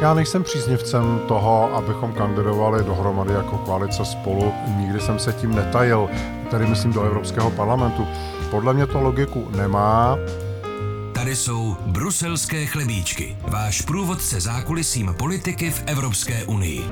Já nejsem příznivcem toho, abychom kandidovali dohromady jako koalice spolu. Nikdy jsem se tím netajil, tedy myslím do Evropského parlamentu. Podle mě to logiku nemá. Tady jsou bruselské chlebíčky, váš průvodce zákulisím politiky v Evropské unii.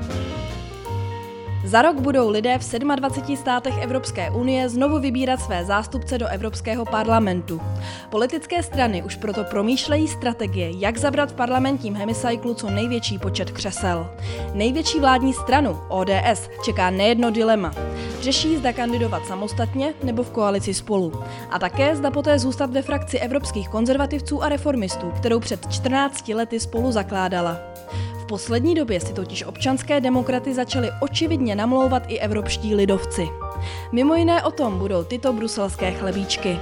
Za rok budou lidé v 27 státech Evropské unie znovu vybírat své zástupce do Evropského parlamentu. Politické strany už proto promýšlejí strategie, jak zabrat v parlamentním hemicyklu co největší počet křesel. Největší vládní stranu, ODS, čeká nejedno dilema. Řeší, zda kandidovat samostatně nebo v koalici spolu. A také zda poté zůstat ve frakci evropských konzervativců a reformistů, kterou před 14 lety spolu zakládala. V poslední době si totiž občanské demokraty začaly očividně namlouvat i evropští lidovci. Mimo jiné o tom budou tyto bruselské chlebíčky.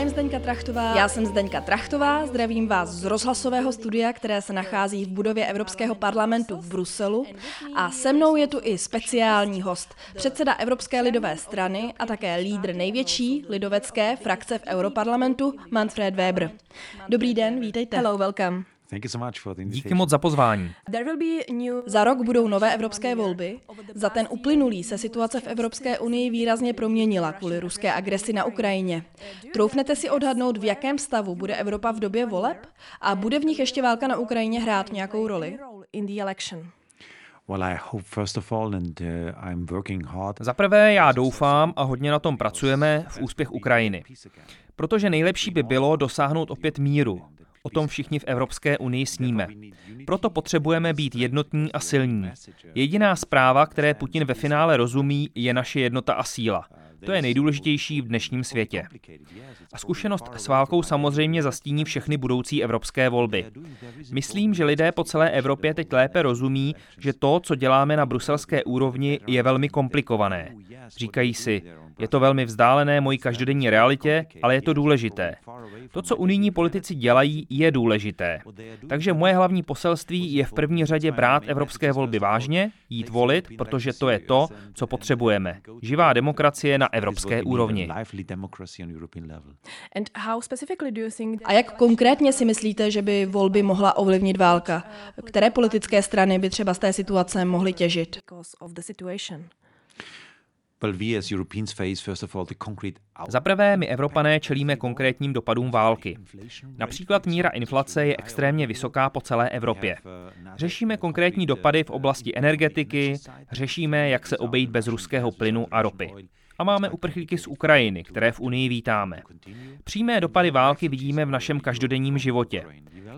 I'm Zdeňka Trachtová. Já jsem Zdeňka Trachtová, zdravím vás z rozhlasového studia, které se nachází v budově Evropského parlamentu v Bruselu. A se mnou je tu i speciální host, předseda Evropské lidové strany a také lídr největší lidovecké frakce v Europarlamentu, Manfred Weber. Dobrý den, vítejte. Hello, welcome. Díky moc za pozvání. Za rok budou nové evropské volby. Za ten uplynulý se situace v Evropské unii výrazně proměnila kvůli ruské agresi na Ukrajině. Troufnete si odhadnout, v jakém stavu bude Evropa v době voleb? A bude v nich ještě válka na Ukrajině hrát nějakou roli? Za prvé já doufám a hodně na tom pracujeme v úspěch Ukrajiny. Protože nejlepší by bylo dosáhnout opět míru, O tom všichni v Evropské unii sníme. Proto potřebujeme být jednotní a silní. Jediná zpráva, které Putin ve finále rozumí, je naše jednota a síla. To je nejdůležitější v dnešním světě. A zkušenost s válkou samozřejmě zastíní všechny budoucí evropské volby. Myslím, že lidé po celé Evropě teď lépe rozumí, že to, co děláme na bruselské úrovni, je velmi komplikované. Říkají si, je to velmi vzdálené mojí každodenní realitě, ale je to důležité. To, co unijní politici dělají, je důležité. Takže moje hlavní poselství je v první řadě brát evropské volby vážně, jít volit, protože to je to, co potřebujeme. Živá demokracie na evropské úrovni. A jak konkrétně si myslíte, že by volby mohla ovlivnit válka? Které politické strany by třeba z té situace mohly těžit? Za prvé, my Evropané čelíme konkrétním dopadům války. Například míra inflace je extrémně vysoká po celé Evropě. Řešíme konkrétní dopady v oblasti energetiky, řešíme, jak se obejít bez ruského plynu a ropy a máme uprchlíky z Ukrajiny, které v Unii vítáme. Přímé dopady války vidíme v našem každodenním životě.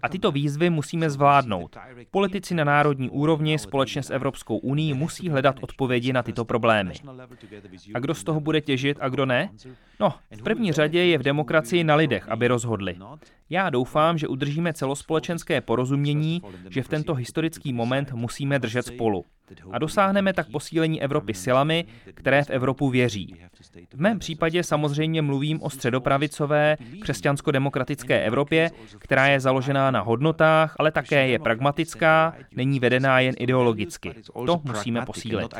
A tyto výzvy musíme zvládnout. Politici na národní úrovni společně s Evropskou unii musí hledat odpovědi na tyto problémy. A kdo z toho bude těžit a kdo ne? No, v první řadě je v demokracii na lidech, aby rozhodli. Já doufám, že udržíme celospolečenské porozumění, že v tento historický moment musíme držet spolu. A dosáhneme tak posílení Evropy silami, které v Evropu věří. V mém případě samozřejmě mluvím o středopravicové křesťansko-demokratické Evropě, která je založená na hodnotách, ale také je pragmatická, není vedená jen ideologicky. To musíme posílit.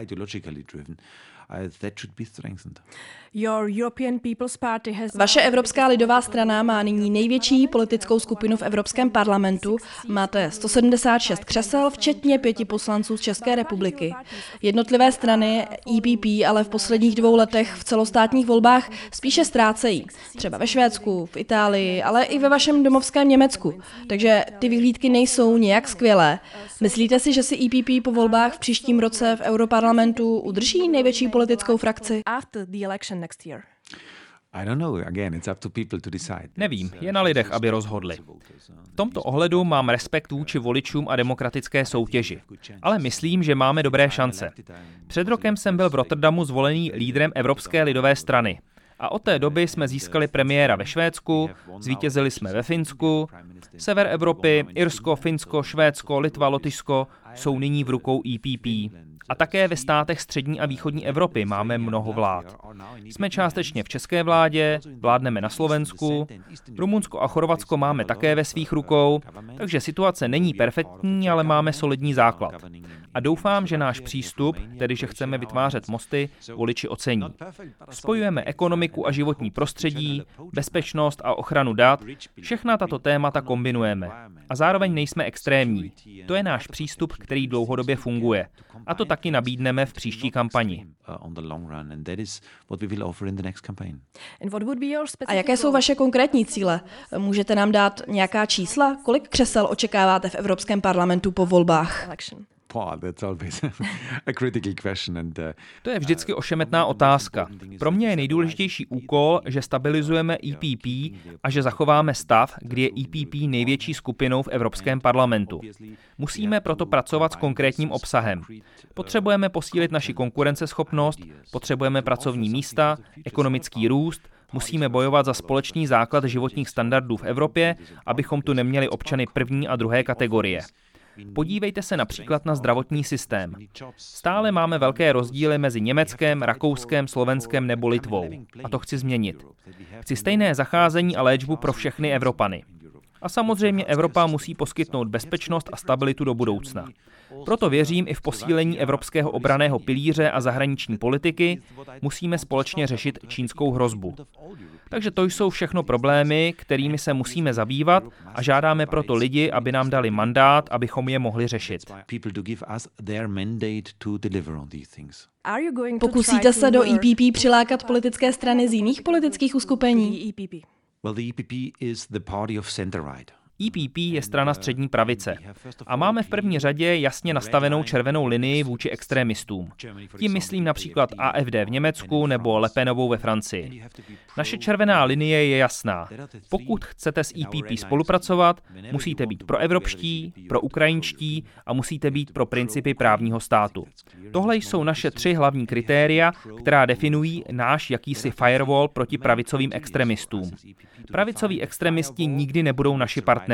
Vaše Evropská lidová strana má nyní největší politickou skupinu v Evropském parlamentu. Máte 176 křesel, včetně pěti poslanců z České republiky. Jednotlivé strany EPP ale v posledních dvou letech v celostátních volbách spíše ztrácejí. Třeba ve Švédsku, v Itálii, ale i ve vašem domovském Německu. Takže ty vyhlídky nejsou nějak skvělé. Myslíte si, že si EPP po volbách v příštím roce v Europarlamentu udrží největší politickou frakci? Nevím, je na lidech, aby rozhodli. V tomto ohledu mám respekt vůči voličům a demokratické soutěži, ale myslím, že máme dobré šance. Před rokem jsem byl v Rotterdamu zvolený lídrem Evropské lidové strany. A od té doby jsme získali premiéra ve Švédsku, zvítězili jsme ve Finsku, sever Evropy, Irsko, Finsko, Švédsko, Litva, Lotyšsko jsou nyní v rukou EPP. A také ve státech střední a východní Evropy máme mnoho vlád. Jsme částečně v české vládě, vládneme na Slovensku, Rumunsko a Chorvatsko máme také ve svých rukou, takže situace není perfektní, ale máme solidní základ. A doufám, že náš přístup, tedy že chceme vytvářet mosty, voliči ocení. Spojujeme ekonomiku a životní prostředí, bezpečnost a ochranu dat, všechna tato témata kombinujeme. A zároveň nejsme extrémní. To je náš přístup, který dlouhodobě funguje. A to taky nabídneme v příští kampani. A jaké jsou vaše konkrétní cíle? Můžete nám dát nějaká čísla? Kolik křesel očekáváte v Evropském parlamentu po volbách? Uh, to je vždycky ošemetná otázka. Pro mě je nejdůležitější úkol, že stabilizujeme EPP a že zachováme stav, kdy je EPP největší skupinou v Evropském parlamentu. Musíme proto pracovat s konkrétním obsahem. Potřebujeme posílit naši konkurenceschopnost, potřebujeme pracovní místa, ekonomický růst, Musíme bojovat za společný základ životních standardů v Evropě, abychom tu neměli občany první a druhé kategorie. Podívejte se například na zdravotní systém. Stále máme velké rozdíly mezi Německem, Rakouskem, Slovenskem nebo Litvou. A to chci změnit. Chci stejné zacházení a léčbu pro všechny Evropany. A samozřejmě Evropa musí poskytnout bezpečnost a stabilitu do budoucna. Proto věřím i v posílení evropského obraného pilíře a zahraniční politiky. Musíme společně řešit čínskou hrozbu. Takže to jsou všechno problémy, kterými se musíme zabývat a žádáme proto lidi, aby nám dali mandát, abychom je mohli řešit. Pokusíte se do EPP přilákat politické strany z jiných politických uskupení? Well, the EPP is the party of center-right. EPP je strana střední pravice a máme v první řadě jasně nastavenou červenou linii vůči extremistům. Tím myslím například AFD v Německu nebo Lepenovou ve Francii. Naše červená linie je jasná. Pokud chcete s EPP spolupracovat, musíte být pro evropští, pro ukrajinští a musíte být pro principy právního státu. Tohle jsou naše tři hlavní kritéria, která definují náš jakýsi firewall proti pravicovým extremistům. Pravicoví extremisti nikdy nebudou naši partneři.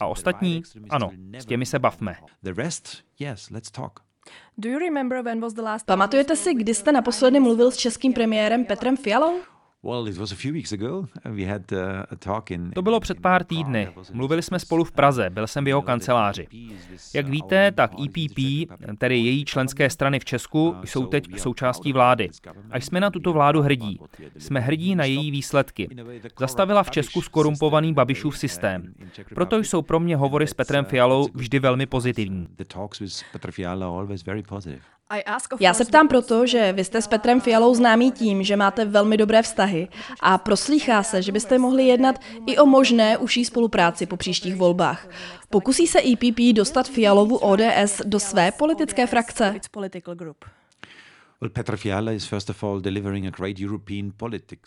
A ostatní? Ano, s těmi se bavme. Pamatujete si, kdy jste naposledy mluvil s českým premiérem Petrem Fialou? To bylo před pár týdny. Mluvili jsme spolu v Praze, byl jsem v jeho kanceláři. Jak víte, tak EPP, tedy její členské strany v Česku, jsou teď součástí vlády. A jsme na tuto vládu hrdí. Jsme hrdí na její výsledky. Zastavila v Česku skorumpovaný Babišův systém. Proto jsou pro mě hovory s Petrem Fialou vždy velmi pozitivní. Já se ptám proto, že vy jste s Petrem Fialou známý tím, že máte velmi dobré vztahy a proslýchá se, že byste mohli jednat i o možné užší spolupráci po příštích volbách. Pokusí se EPP dostat Fialovu ODS do své politické frakce?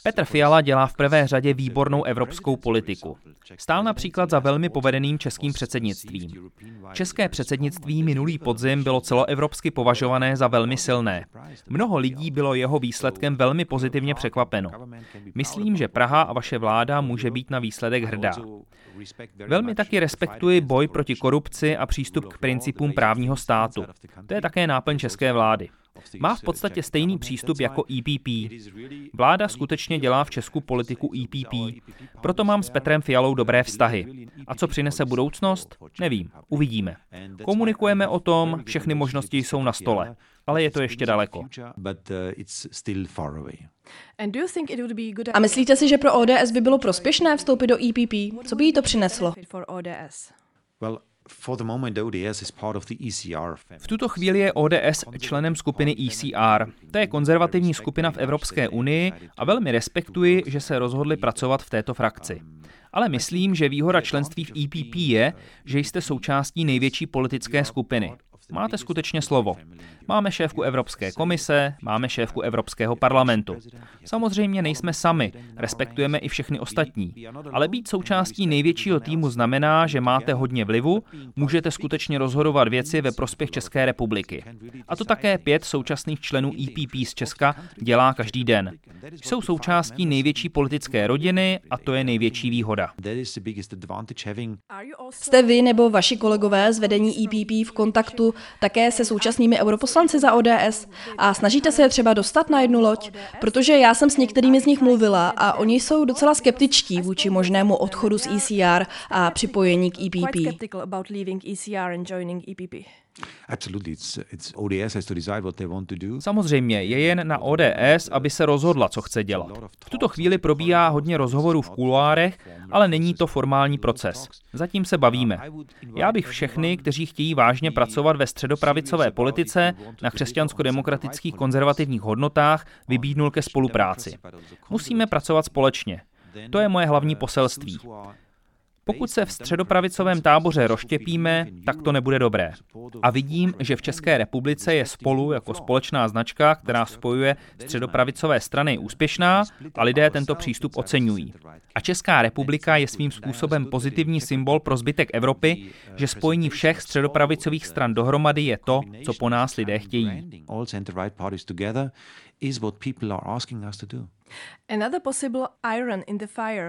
Petr Fiala dělá v prvé řadě výbornou evropskou politiku. Stál například za velmi povedeným českým předsednictvím. České předsednictví minulý podzim bylo celoevropsky považované za velmi silné. Mnoho lidí bylo jeho výsledkem velmi pozitivně překvapeno. Myslím, že Praha a vaše vláda může být na výsledek hrdá. Velmi taky respektuji boj proti korupci a přístup k principům právního státu. To je také náplň české vlády. Má v podstatě stejný přístup jako EPP. Vláda skutečně dělá v Česku politiku EPP, proto mám s Petrem Fialou dobré vztahy. A co přinese budoucnost? Nevím, uvidíme. Komunikujeme o tom, všechny možnosti jsou na stole, ale je to ještě daleko. A myslíte si, že pro ODS by bylo prospěšné vstoupit do EPP? Co by jí to přineslo? V tuto chvíli je ODS členem skupiny ECR. To je konzervativní skupina v Evropské unii a velmi respektuji, že se rozhodli pracovat v této frakci. Ale myslím, že výhoda členství v EPP je, že jste součástí největší politické skupiny. Máte skutečně slovo. Máme šéfku Evropské komise, máme šéfku Evropského parlamentu. Samozřejmě nejsme sami, respektujeme i všechny ostatní. Ale být součástí největšího týmu znamená, že máte hodně vlivu, můžete skutečně rozhodovat věci ve prospěch České republiky. A to také pět současných členů EPP z Česka dělá každý den. Jsou součástí největší politické rodiny a to je největší výhoda. Jste vy nebo vaši kolegové z vedení EPP v kontaktu také se současnými europoslanci za ODS a snažíte se je třeba dostat na jednu loď? Protože já jsem s některými z nich mluvila a oni jsou docela skeptičtí vůči možnému odchodu z ECR a připojení k EPP. Samozřejmě, je jen na ODS, aby se rozhodla, co chce dělat. V tuto chvíli probíhá hodně rozhovorů v kuloárech, ale není to formální proces. Zatím se bavíme. Já bych všechny, kteří chtějí vážně pracovat ve středopravicové politice na křesťansko-demokratických konzervativních hodnotách, vybídnul ke spolupráci. Musíme pracovat společně. To je moje hlavní poselství. Pokud se v středopravicovém táboře roštěpíme, tak to nebude dobré. A vidím, že v České republice je spolu jako společná značka, která spojuje středopravicové strany úspěšná a lidé tento přístup oceňují. A Česká republika je svým způsobem pozitivní symbol pro zbytek Evropy, že spojení všech středopravicových stran dohromady je to, co po nás lidé chtějí.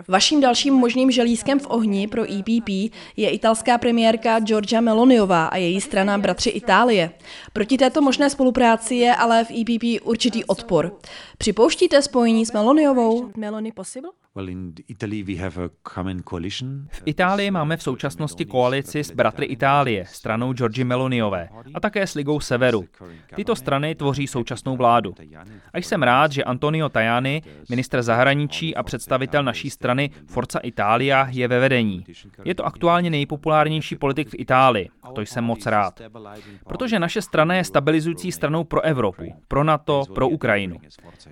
Vaším dalším možným želízkem v ohni pro EPP je italská premiérka Giorgia Meloniová a její strana Bratři Itálie. Proti této možné spolupráci je ale v EPP určitý odpor. Připouštíte spojení s Meloniovou? Meloni possible? V Itálii máme v současnosti koalici s Bratry Itálie, stranou Giorgi Meloniové, a také s Ligou Severu. Tyto strany tvoří současnou vládu. A jsem rád, že Antonio Tajani, ministr zahraničí a představitel naší strany Forza Italia, je ve vedení. Je to aktuálně nejpopulárnější politik v Itálii. To jsem moc rád. Protože naše strana je stabilizující stranou pro Evropu, pro NATO, pro Ukrajinu.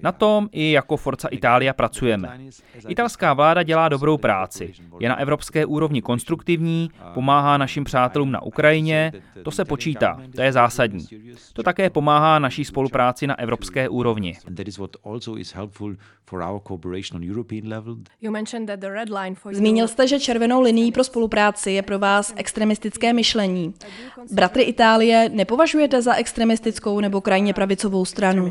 Na tom i jako Forza Italia pracujeme. Italská vláda dělá dobrou práci. Je na evropské úrovni konstruktivní, pomáhá našim přátelům na Ukrajině, to se počítá, to je zásadní. To také pomáhá naší spolupráci na evropské úrovni. Zmínil jste, že červenou linií pro spolupráci je pro vás extremistické myšlení. Bratry Itálie nepovažujete za extremistickou nebo krajně pravicovou stranu?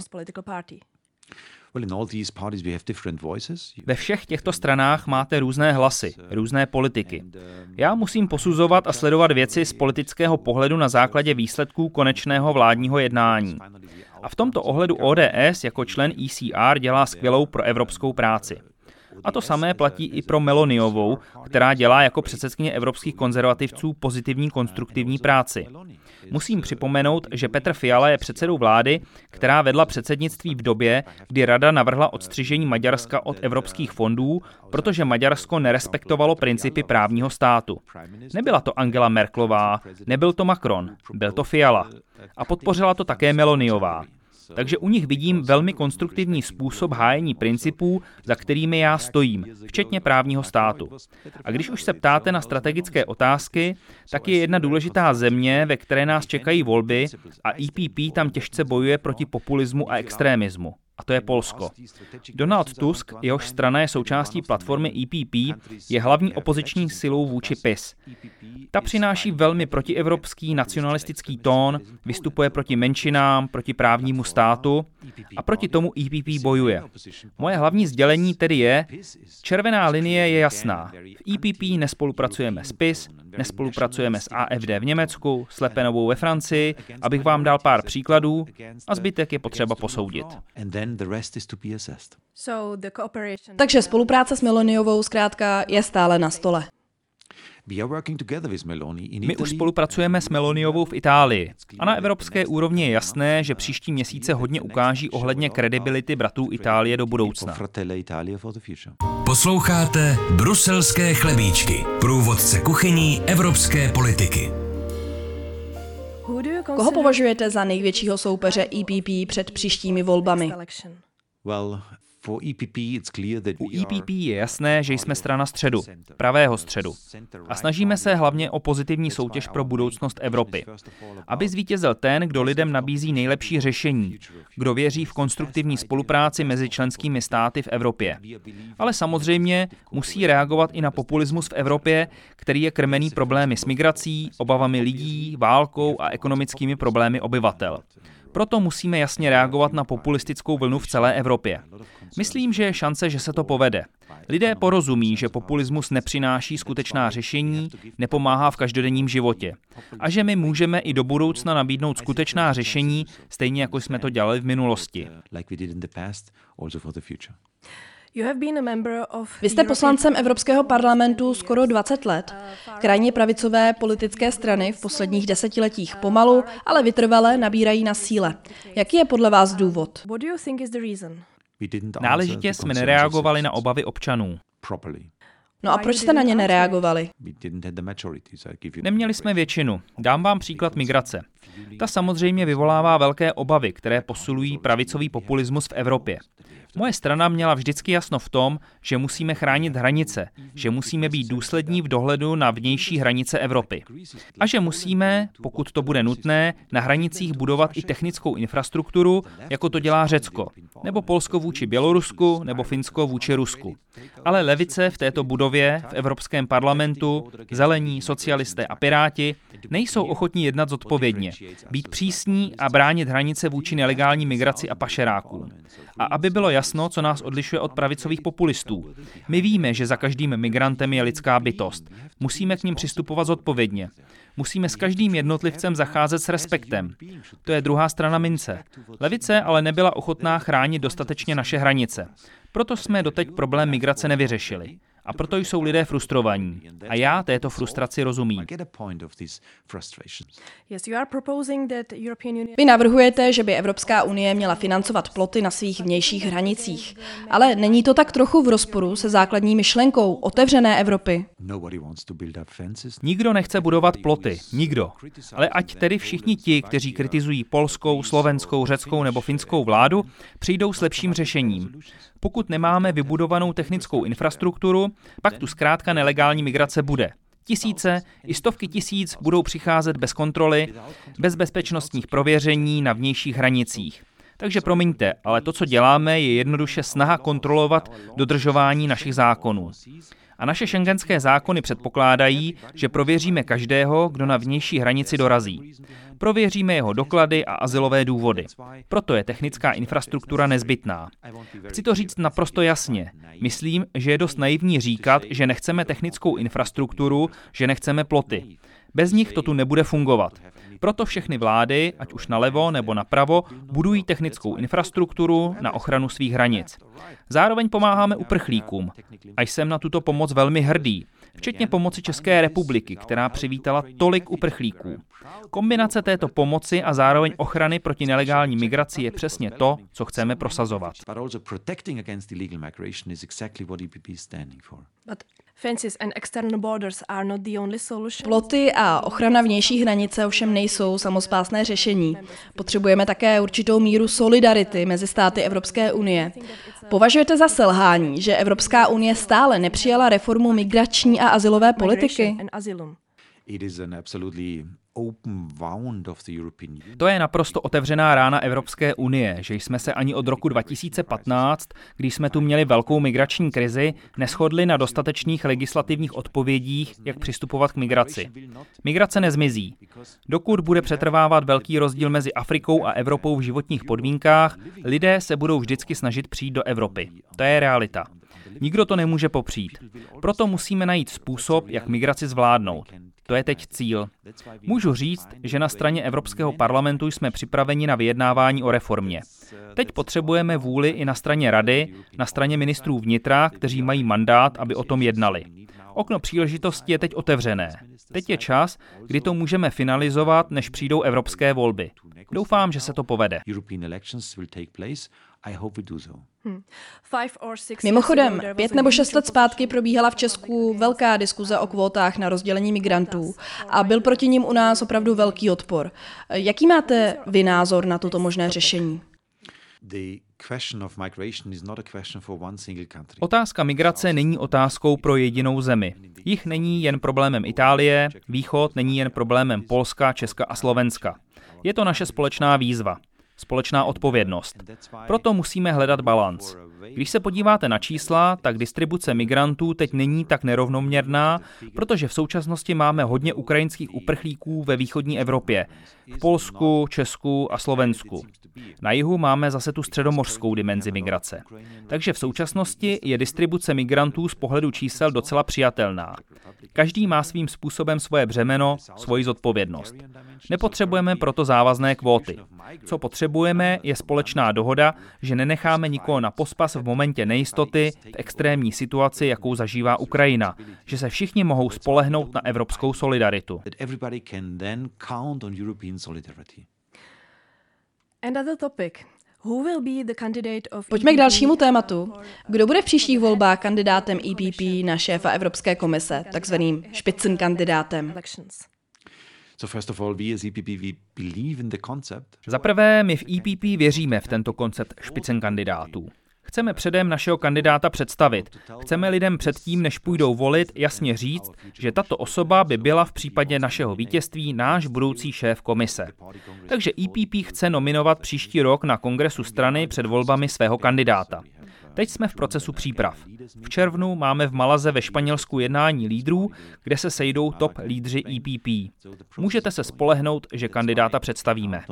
Ve všech těchto stranách máte různé hlasy, různé politiky. Já musím posuzovat a sledovat věci z politického pohledu na základě výsledků konečného vládního jednání. A v tomto ohledu ODS jako člen ECR dělá skvělou pro evropskou práci. A to samé platí i pro Meloniovou, která dělá jako předsedkyně evropských konzervativců pozitivní konstruktivní práci. Musím připomenout, že Petr Fiala je předsedou vlády, která vedla předsednictví v době, kdy Rada navrhla odstřižení Maďarska od evropských fondů, protože Maďarsko nerespektovalo principy právního státu. Nebyla to Angela Merklová, nebyl to Macron, byl to Fiala. A podpořila to také Meloniová. Takže u nich vidím velmi konstruktivní způsob hájení principů, za kterými já stojím, včetně právního státu. A když už se ptáte na strategické otázky, tak je jedna důležitá země, ve které nás čekají volby a EPP tam těžce bojuje proti populismu a extrémismu a to je Polsko. Donald Tusk, jehož strana je součástí platformy EPP, je hlavní opoziční silou vůči PIS. Ta přináší velmi protievropský nacionalistický tón, vystupuje proti menšinám, proti právnímu státu a proti tomu EPP bojuje. Moje hlavní sdělení tedy je, červená linie je jasná. V EPP nespolupracujeme s PIS, nespolupracujeme s AFD v Německu, s Lepenovou ve Francii, abych vám dal pár příkladů a zbytek je potřeba posoudit. Takže spolupráce s Meloniovou zkrátka je stále na stole. My už spolupracujeme s Meloniovou v Itálii a na evropské úrovni je jasné, že příští měsíce hodně ukáží ohledně kredibility bratrů Itálie do budoucna. Posloucháte Bruselské chlebíčky, průvodce kuchyní evropské politiky. Koho považujete za největšího soupeře EPP před příštími volbami? U EPP je jasné, že jsme strana středu, pravého středu. A snažíme se hlavně o pozitivní soutěž pro budoucnost Evropy. Aby zvítězil ten, kdo lidem nabízí nejlepší řešení, kdo věří v konstruktivní spolupráci mezi členskými státy v Evropě. Ale samozřejmě musí reagovat i na populismus v Evropě, který je krmený problémy s migrací, obavami lidí, válkou a ekonomickými problémy obyvatel. Proto musíme jasně reagovat na populistickou vlnu v celé Evropě. Myslím, že je šance, že se to povede. Lidé porozumí, že populismus nepřináší skutečná řešení, nepomáhá v každodenním životě. A že my můžeme i do budoucna nabídnout skutečná řešení, stejně jako jsme to dělali v minulosti. Vy jste poslancem Evropského parlamentu skoro 20 let. Krajně pravicové politické strany v posledních desetiletích pomalu, ale vytrvale nabírají na síle. Jaký je podle vás důvod? Náležitě jsme nereagovali na obavy občanů. No a proč jste na ně nereagovali? Neměli jsme většinu. Dám vám příklad migrace. Ta samozřejmě vyvolává velké obavy, které posilují pravicový populismus v Evropě. Moje strana měla vždycky jasno v tom, že musíme chránit hranice, že musíme být důslední v dohledu na vnější hranice Evropy. A že musíme, pokud to bude nutné, na hranicích budovat i technickou infrastrukturu, jako to dělá Řecko, nebo Polsko vůči Bělorusku, nebo Finsko vůči Rusku. Ale levice v této budově, v Evropském parlamentu, zelení, socialisté a piráti nejsou ochotní jednat zodpovědně, být přísní a bránit hranice vůči nelegální migraci a pašerákům. A aby bylo jasno, co nás odlišuje od pravicových populistů. My víme, že za každým migrantem je lidská bytost. Musíme k ním přistupovat zodpovědně. Musíme s každým jednotlivcem zacházet s respektem. To je druhá strana mince. Levice ale nebyla ochotná chránit dostatečně naše hranice. Proto jsme doteď problém migrace nevyřešili. A proto jsou lidé frustrovaní. A já této frustraci rozumím. Vy navrhujete, že by Evropská unie měla financovat ploty na svých vnějších hranicích. Ale není to tak trochu v rozporu se základní myšlenkou otevřené Evropy? Nikdo nechce budovat ploty. Nikdo. Ale ať tedy všichni ti, kteří kritizují polskou, slovenskou, řeckou nebo finskou vládu, přijdou s lepším řešením. Pokud nemáme vybudovanou technickou infrastrukturu, pak tu zkrátka nelegální migrace bude. Tisíce i stovky tisíc budou přicházet bez kontroly, bez bezpečnostních prověření na vnějších hranicích. Takže promiňte, ale to, co děláme, je jednoduše snaha kontrolovat dodržování našich zákonů. A naše šengenské zákony předpokládají, že prověříme každého, kdo na vnější hranici dorazí. Prověříme jeho doklady a asilové důvody. Proto je technická infrastruktura nezbytná. Chci to říct naprosto jasně. Myslím, že je dost naivní říkat, že nechceme technickou infrastrukturu, že nechceme ploty. Bez nich to tu nebude fungovat. Proto všechny vlády, ať už nalevo nebo napravo, budují technickou infrastrukturu na ochranu svých hranic. Zároveň pomáháme uprchlíkům a jsem na tuto pomoc velmi hrdý, včetně pomoci České republiky, která přivítala tolik uprchlíků. Kombinace této pomoci a zároveň ochrany proti nelegální migraci je přesně to, co chceme prosazovat. Ploty a ochrana vnější hranice ovšem nejsou samospásné řešení. Potřebujeme také určitou míru solidarity mezi státy Evropské unie. Považujete za selhání, že Evropská unie stále nepřijala reformu migrační a asilové politiky? To je naprosto otevřená rána Evropské unie, že jsme se ani od roku 2015, když jsme tu měli velkou migrační krizi, neschodli na dostatečných legislativních odpovědích, jak přistupovat k migraci. Migrace nezmizí. Dokud bude přetrvávat velký rozdíl mezi Afrikou a Evropou v životních podmínkách, lidé se budou vždycky snažit přijít do Evropy. To je realita. Nikdo to nemůže popřít. Proto musíme najít způsob, jak migraci zvládnout. To je teď cíl. Můžu říct, že na straně Evropského parlamentu jsme připraveni na vyjednávání o reformě. Teď potřebujeme vůli i na straně Rady, na straně ministrů vnitra, kteří mají mandát, aby o tom jednali. Okno příležitosti je teď otevřené. Teď je čas, kdy to můžeme finalizovat, než přijdou evropské volby. Doufám, že se to povede. Hmm. Mimochodem, pět nebo šest let zpátky probíhala v Česku velká diskuze o kvótách na rozdělení migrantů a byl proti ním u nás opravdu velký odpor. Jaký máte vy názor na toto možné řešení? Otázka migrace není otázkou pro jedinou zemi. Jich není jen problémem Itálie, východ není jen problémem Polska, Česka a Slovenska. Je to naše společná výzva společná odpovědnost. Proto musíme hledat balans. Když se podíváte na čísla, tak distribuce migrantů teď není tak nerovnoměrná, protože v současnosti máme hodně ukrajinských uprchlíků ve východní Evropě, v Polsku, Česku a Slovensku. Na jihu máme zase tu středomořskou dimenzi migrace. Takže v současnosti je distribuce migrantů z pohledu čísel docela přijatelná. Každý má svým způsobem svoje břemeno, svoji zodpovědnost. Nepotřebujeme proto závazné kvóty. Co potřebujeme, je společná dohoda, že nenecháme nikoho na pospas v momentě nejistoty, v extrémní situaci, jakou zažívá Ukrajina, že se všichni mohou spolehnout na evropskou solidaritu. Another topic. Pojďme k dalšímu tématu. Kdo bude v příštích volbách kandidátem EPP na šéfa Evropské komise, takzvaným špicen kandidátem? Za prvé, my v EPP věříme v tento koncept špicen kandidátů. Chceme předem našeho kandidáta představit. Chceme lidem předtím, než půjdou volit, jasně říct, že tato osoba by byla v případě našeho vítězství náš budoucí šéf komise. Takže EPP chce nominovat příští rok na kongresu strany před volbami svého kandidáta. Teď jsme v procesu příprav. V červnu máme v Malaze ve Španělsku jednání lídrů, kde se sejdou top lídři EPP. Můžete se spolehnout, že kandidáta představíme.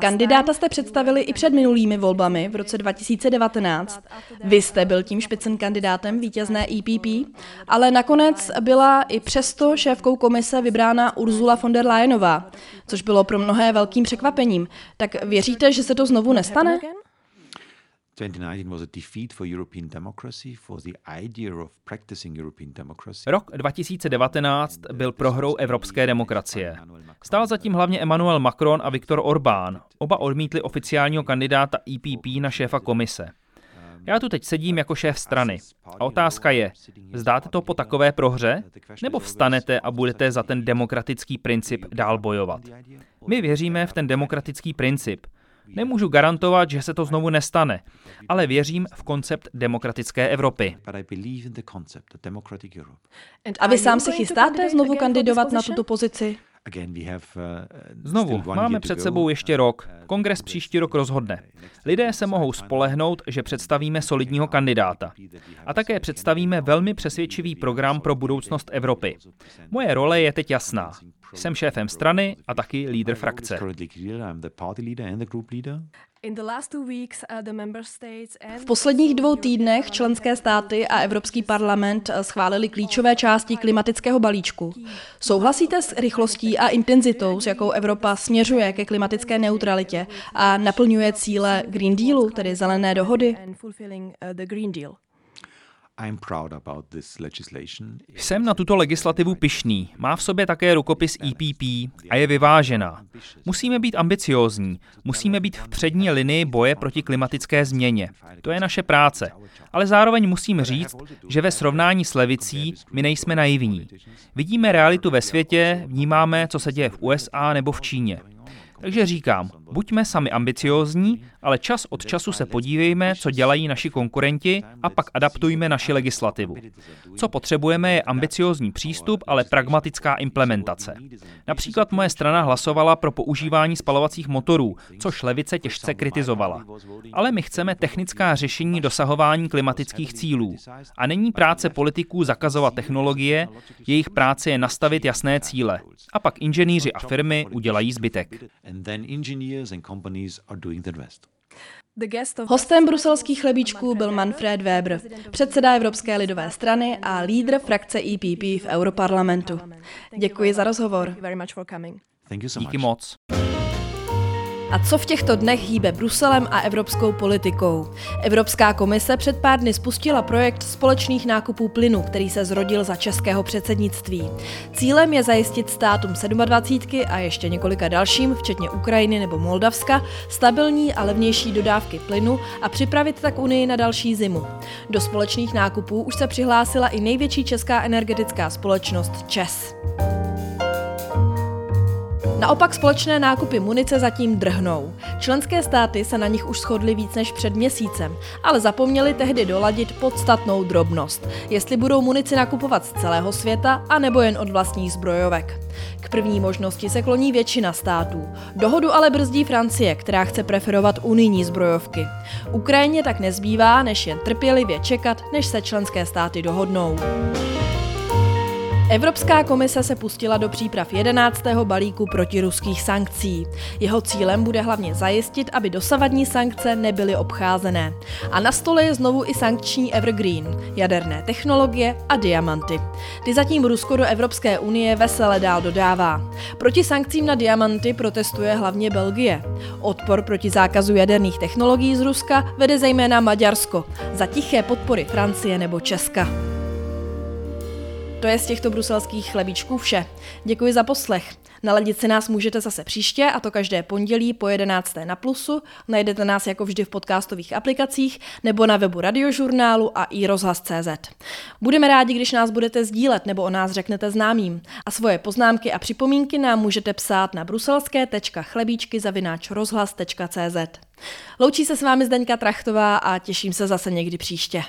Kandidáta jste představili i před minulými volbami v roce 2019. Vy jste byl tím špicen kandidátem vítězné EPP, ale nakonec byla i přesto šéfkou komise vybrána Ursula von der Leyenová, což bylo pro mnohé velkým překvapením. Tak věříte, že se to znovu nestane? Rok 2019 byl prohrou evropské demokracie. Stál zatím hlavně Emmanuel Macron a Viktor Orbán. Oba odmítli oficiálního kandidáta EPP na šéfa komise. Já tu teď sedím jako šéf strany. A otázka je, zdáte to po takové prohře? Nebo vstanete a budete za ten demokratický princip dál bojovat? My věříme v ten demokratický princip. Nemůžu garantovat, že se to znovu nestane, ale věřím v koncept demokratické Evropy. A vy sám se chystáte znovu kandidovat na tuto pozici? Uh, znovu, máme před sebou ještě rok. Kongres příští rok rozhodne. Lidé se mohou spolehnout, že představíme solidního kandidáta. A také představíme velmi přesvědčivý program pro budoucnost Evropy. Moje role je teď jasná. Jsem šéfem strany a taky lídr frakce. V posledních dvou týdnech členské státy a Evropský parlament uh, schválili klíčové části klimatického balíčku. Souhlasíte s rychlostí a intenzitou, s jakou Evropa směřuje ke klimatické neutralitě a naplňuje cíle Green Dealu, tedy zelené dohody? Jsem na tuto legislativu pyšný. Má v sobě také rukopis EPP a je vyvážená. Musíme být ambiciózní, musíme být v přední linii boje proti klimatické změně. To je naše práce. Ale zároveň musím říct, že ve srovnání s levicí my nejsme naivní. Vidíme realitu ve světě, vnímáme, co se děje v USA nebo v Číně. Takže říkám, buďme sami ambiciózní, ale čas od času se podívejme, co dělají naši konkurenti a pak adaptujme naši legislativu. Co potřebujeme je ambiciózní přístup, ale pragmatická implementace. Například moje strana hlasovala pro používání spalovacích motorů, což levice těžce kritizovala. Ale my chceme technická řešení dosahování klimatických cílů. A není práce politiků zakazovat technologie, jejich práce je nastavit jasné cíle. A pak inženýři a firmy udělají zbytek and then engineers and companies are doing the rest. Hostem bruselských chlebíčků byl Manfred Weber, předseda Evropské lidové strany a lídr frakce EPP v Europarlamentu. Děkuji za rozhovor. Díky moc. A co v těchto dnech hýbe Bruselem a evropskou politikou? Evropská komise před pár dny spustila projekt společných nákupů plynu, který se zrodil za českého předsednictví. Cílem je zajistit státům 27 a ještě několika dalším, včetně Ukrajiny nebo Moldavska, stabilní a levnější dodávky plynu a připravit tak Unii na další zimu. Do společných nákupů už se přihlásila i největší česká energetická společnost ČES. Naopak společné nákupy munice zatím drhnou. Členské státy se na nich už shodly víc než před měsícem, ale zapomněli tehdy doladit podstatnou drobnost, jestli budou munici nakupovat z celého světa a nebo jen od vlastních zbrojovek. K první možnosti se kloní většina států. Dohodu ale brzdí Francie, která chce preferovat unijní zbrojovky. Ukrajině tak nezbývá, než jen trpělivě čekat, než se členské státy dohodnou. Evropská komise se pustila do příprav 11. balíku protiruských sankcí. Jeho cílem bude hlavně zajistit, aby dosavadní sankce nebyly obcházené. A na stole je znovu i sankční Evergreen, jaderné technologie a diamanty. Ty zatím Rusko do Evropské unie vesele dál dodává. Proti sankcím na diamanty protestuje hlavně Belgie. Odpor proti zákazu jaderných technologií z Ruska vede zejména Maďarsko, za tiché podpory Francie nebo Česka. To je z těchto bruselských chlebíčků vše. Děkuji za poslech. Naladit si nás můžete zase příště, a to každé pondělí po 11. na Plusu. Najdete nás jako vždy v podcastových aplikacích nebo na webu radiožurnálu a i rozhlas.cz. Budeme rádi, když nás budete sdílet nebo o nás řeknete známým. A svoje poznámky a připomínky nám můžete psát na bruselské.chlebíčky rozhlas.cz. Loučí se s vámi Zdeňka Trachtová a těším se zase někdy příště.